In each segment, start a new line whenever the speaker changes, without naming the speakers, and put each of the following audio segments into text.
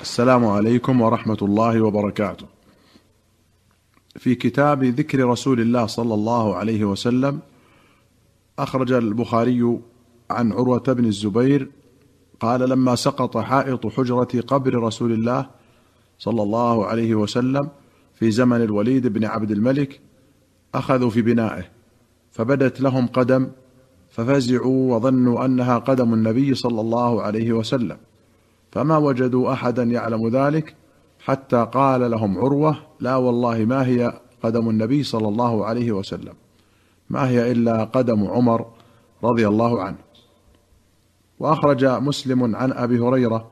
السلام عليكم ورحمة الله وبركاته. في كتاب ذكر رسول الله صلى الله عليه وسلم أخرج البخاري عن عروة بن الزبير قال لما سقط حائط حجرة قبر رسول الله صلى الله عليه وسلم في زمن الوليد بن عبد الملك أخذوا في بنائه فبدت لهم قدم ففزعوا وظنوا أنها قدم النبي صلى الله عليه وسلم فما وجدوا أحدا يعلم ذلك حتى قال لهم عروة لا والله ما هي قدم النبي صلى الله عليه وسلم ما هي إلا قدم عمر رضي الله عنه. وأخرج مسلم عن أبي هريرة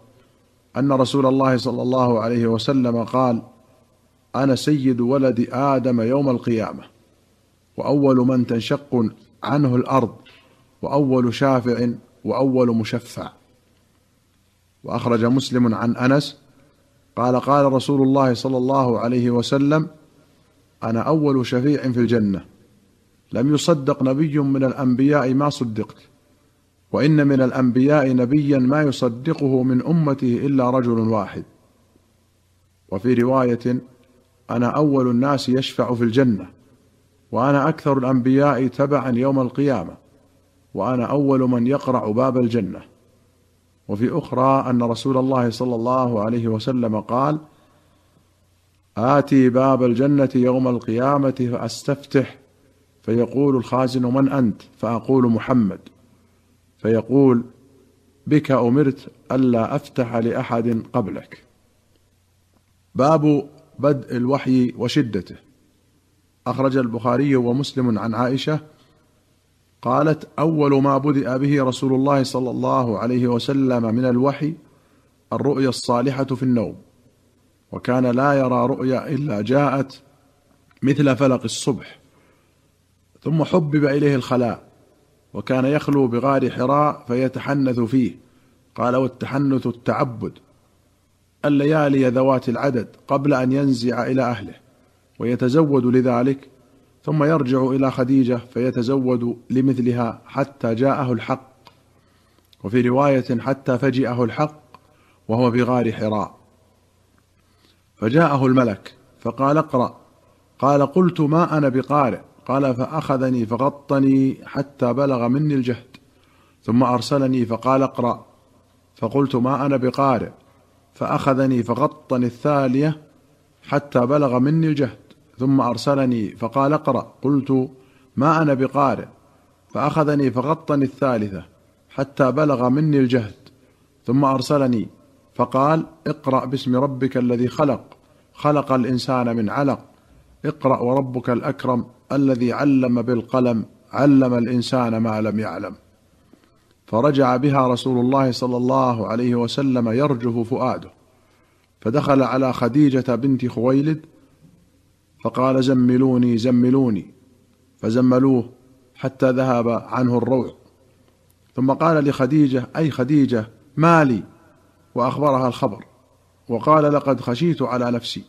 أن رسول الله صلى الله عليه وسلم قال أنا سيد ولد آدم يوم القيامة وأول من تنشق عنه الأرض وأول شافع وأول مشفع. وأخرج مسلم عن أنس قال قال رسول الله صلى الله عليه وسلم أنا أول شفيع في الجنة. لم يصدق نبي من الأنبياء ما صدقت وإن من الأنبياء نبيا ما يصدقه من امته إلا رجل واحد. وفي رواية أنا أول الناس يشفع في الجنة وأنا أكثر الأنبياء تبعا يوم القيامة وأنا أول من يقرع باب الجنة. وفي أخرى أن رسول الله صلى الله عليه وسلم قال آتي باب الجنة يوم القيامة فأستفتح فيقول الخازن من أنت؟ فأقول محمد. فيقول بك أمرت ألا أفتح لأحد قبلك. باب بدء الوحي وشدته. أخرج البخاري ومسلم عن عائشة قالت أول ما بدأ به رسول الله صلى الله عليه وسلم من الوحي الرؤيا الصالحة في النوم وكان لا يرى رؤيا إلا جاءت مثل فلق الصبح ثم حبب إليه الخلاء وكان يخلو بغار حراء فيتحنث فيه قال والتحنث التعبد الليالي ذوات العدد قبل أن ينزع إلى أهله ويتزود لذلك ثم يرجع إلى خديجة فيتزود لمثلها حتى جاءه الحق وفي رواية حتى فجئه الحق وهو في غار حراء. فجاءه الملك فقال اقرأ. قال قلت ما أنا بقارئ. قال فأخذني فغطني حتى بلغ مني الجهد ثم أرسلني فقال اقرأ. فقلت ما أنا بقارئ. فأخذني فغطني الثانية حتى بلغ مني الجهد. ثم أرسلني فقال اقرأ. قلت ما أنا بقارئ. فأخذني فغطني الثالثة حتى بلغ مني الجهد. ثم أرسلني فقال اقرأ باسم ربك الذي خلق. خلق الإنسان من علق. اقرأ وربك الأكرم الذي علم بالقلم علم الإنسان ما لم يعلم. فرجع بها رسول الله صلى الله عليه وسلم يرجف فؤاده. فدخل على خديجة بنت خويلد فقال زملوني زملوني فزملوه حتى ذهب عنه الروع. ثم قال لخديجة أي خديجة ما لي؟ وأخبرها الخبر. وقال لقد خشيت على نفسي.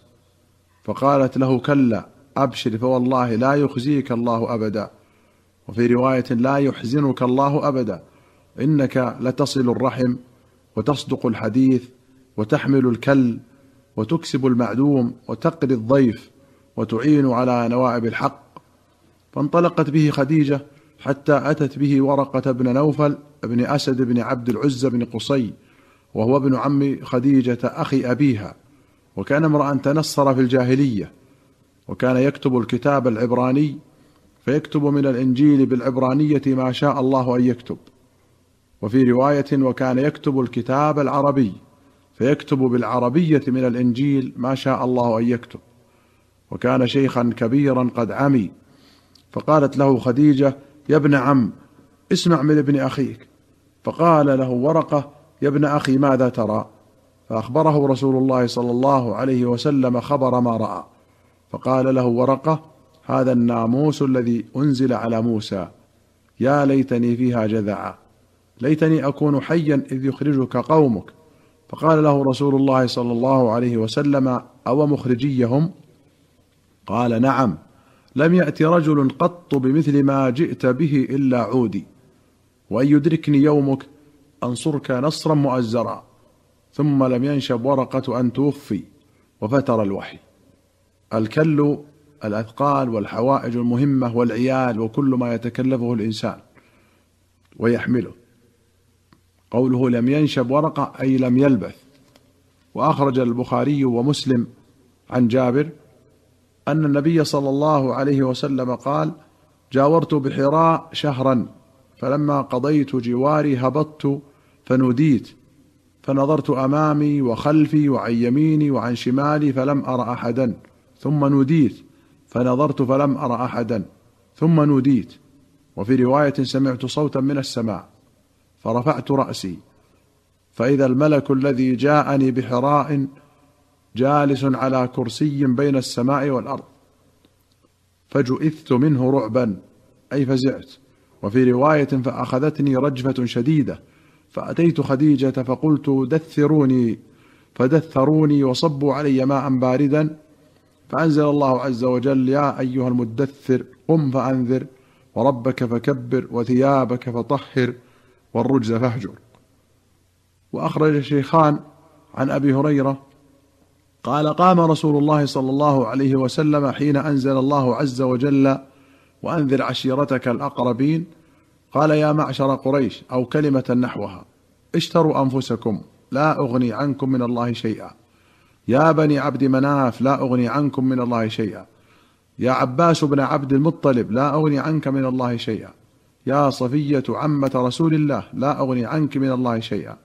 فقالت له كلا أبشر فوالله لا يخزيك الله أبدا. وفي رواية لا يحزنك الله أبدا. إنك لتصل الرحم وتصدق الحديث وتحمل الكل وتكسب المعدوم وتقري الضيف. وتعين على نوائب الحق. فانطلقت به خديجة حتى أتت به ورقة بن نوفل بن أسد بن عبد العزى بن قصي وهو ابن عم خديجة أخي أبيها وكان امرأ تنصر في الجاهلية وكان يكتب الكتاب العبراني فيكتب من الإنجيل بالعبرانية ما شاء الله أن يكتب. وفي رواية وكان يكتب الكتاب العربي فيكتب بالعربية من الإنجيل ما شاء الله أن يكتب. وكان شيخا كبيرا قد عمي. فقالت له خديجة يا ابن عم اسمع من ابن أخيك. فقال له ورقة يا ابن أخي ماذا ترى؟ فأخبره رسول الله صلى الله عليه وسلم خبر ما رأى. فقال له ورقة هذا الناموس الذي أنزل على موسى. يا ليتني فيها جذعا. ليتني أكون حيا إذ يخرجك قومك. فقال له رسول الله صلى الله عليه وسلم أو مخرجيهم؟ قال نعم لم يأت رجل قط بمثل ما جئت به إلا عودي. وإن يدركني يومك أنصرك نصرا مؤزرا. ثم لم ينشب ورقة أن توفي وفتر الوحي. الكل الأثقال والحوائج المهمة والعيال وكل ما يتكلفه الإنسان. ويحمله. قوله لم ينشب ورقة أي لم يلبث. وأخرج البخاري ومسلم عن جابر أن النبي صلى الله عليه وسلم قال جاورت بحراء شهرا فلما قضيت جواري هبطت فنوديت فنظرت أمامي وخلفي وعن يميني وعن شمالي فلم أر احدا ثم نوديت فنظرت فلم أر احدا ثم نوديت وفي رواية سمعت صوتا من السماء فرفعت رأسي فإذا الملك الذي جاءني بحراء جالس على كرسي بين السماء والأرض. فجئثت منه رعبا أي فزعت. وفي رواية فأخذتني رجفة شديدة. فأتيت خديجة فقلت دثروني. فدثروني وصبوا علي ماء باردا. فأنزل الله عز وجل يا أيها المدثر قم فأنذر وربك فكبر وثيابك فطهر والرجز فاهجر. وأخرج الشيخان عن أبي هريرة قال قام رسول الله صلى الله عليه وسلم حين أنزل الله عز وجل وأنذر عشيرتك الأقربين قال يا معشر قريش أو كلمة نحوها اشتروا أنفسكم لا أغني عنكم من الله شيئا. يا بني عبد مناف لا أغني عنكم من الله شيئا. يا عباس بن عبد المطلب لا أغني عنك من الله شيئا. يا صفية عمة رسول الله لا أغني عنك من الله شيئا.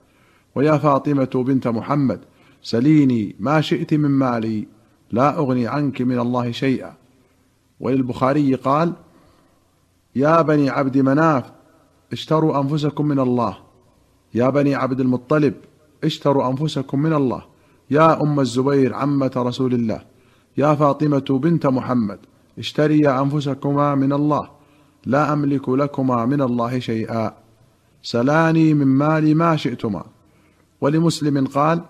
ويا فاطمة بنت محمد سليني ما شئت من مالي لا أغني عنك من الله شيئا. وللبخاري قال يا بني عبد مناف اشتروا أنفسكم من الله. يا بني عبد المطلب اشتروا أنفسكم من الله. يا أم الزبير عمة رسول الله. يا فاطمة بنت محمد اشتريا أنفسكما من الله. لا أملك لكما من الله شيئا. سلاني من مالي ما شئتما. ولمسلم قال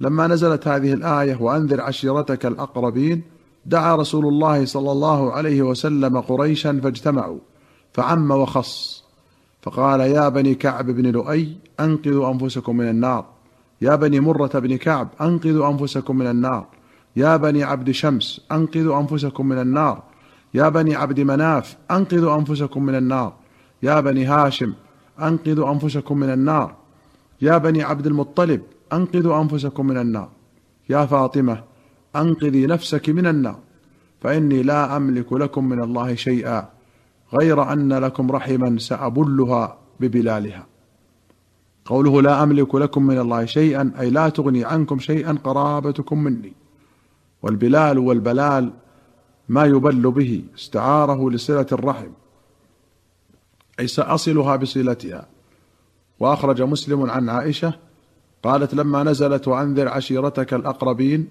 لما نزلت هذه الآية وأنذر عشيرتك الأقربين دعا رسول الله صلى الله عليه وسلم قريشا فاجتمعوا فعم وخص. فقال يا بني كعب بن لؤي أنقذوا أنفسكم من النار. يا بني مرة بن كعب أنقذوا أنفسكم من النار. يا بني عبد شمس أنقذوا أنفسكم من النار. يا بني عبد مناف أنقذوا أنفسكم من النار. يا بني هاشم أنقذوا أنفسكم من النار. يا بني عبد المطلب أنقذوا أنفسكم من النار. يا فاطمة أنقذي نفسك من النار. فإني لا أملك لكم من الله شيئا غير أن لكم رحما سأبلها ببلالها. قوله لا أملك لكم من الله شيئا أي لا تغني عنكم شيئا قرابتكم مني. والبلال والبلال ما يبل به استعاره لصلة الرحم. أي سأصلها بصلتها. وأخرج مسلم عن عائشة قالت لما نزلت وأنذر عشيرتك الأقربين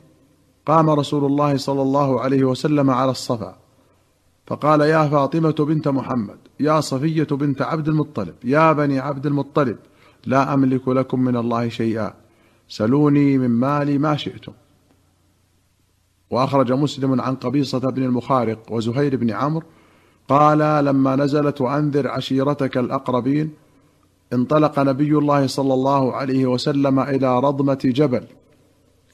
قام رسول الله صلى الله عليه وسلم على الصفا فقال يا فاطمة بنت محمد يا صفية بنت عبد المطلب يا بني عبد المطلب لا أملك لكم من الله شيئا سلوني من مالي ما شئتم. وأخرج مسلم عن قبيصة بن المخارق وزهير بن عمرو قال لما نزلت وأنذر عشيرتك الأقربين انطلق نبي الله صلى الله عليه وسلم إلى رضمة جبل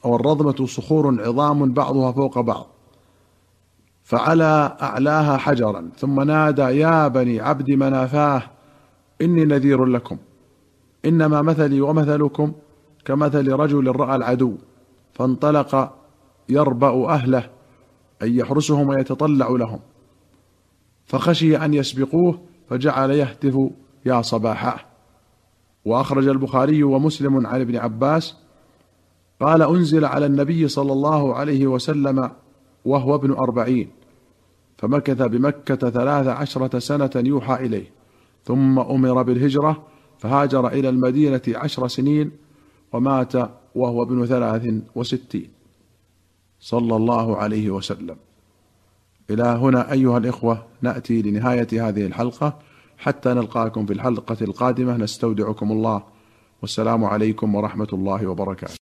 أو الرضمه صخور عظام بعضها فوق بعض فعلى أعلاها حجرا ثم نادى يا بني عبد منافاه إني نذير لكم إنما مثلي ومثلكم كمثل رجل رأى العدو فانطلق يربأ أهله أي يحرسهم ويتطلع لهم فخشي أن يسبقوه فجعل يهتف يا صباحا وأخرج البخاري ومسلم عن ابن عباس قال أنزل على النبي صلى الله عليه وسلم وهو ابن أربعين فمكث بمكة ثلاث عشرة سنة يوحى إليه ثم أمر بالهجرة فهاجر إلى المدينة عشر سنين ومات وهو ابن ثلاث وستين. صلى الله عليه وسلم. إلى هنا أيها الإخوة نأتي لنهاية هذه الحلقة. حتى نلقاكم في الحلقة القادمة. نستودعكم الله. والسلام عليكم ورحمة الله وبركاته.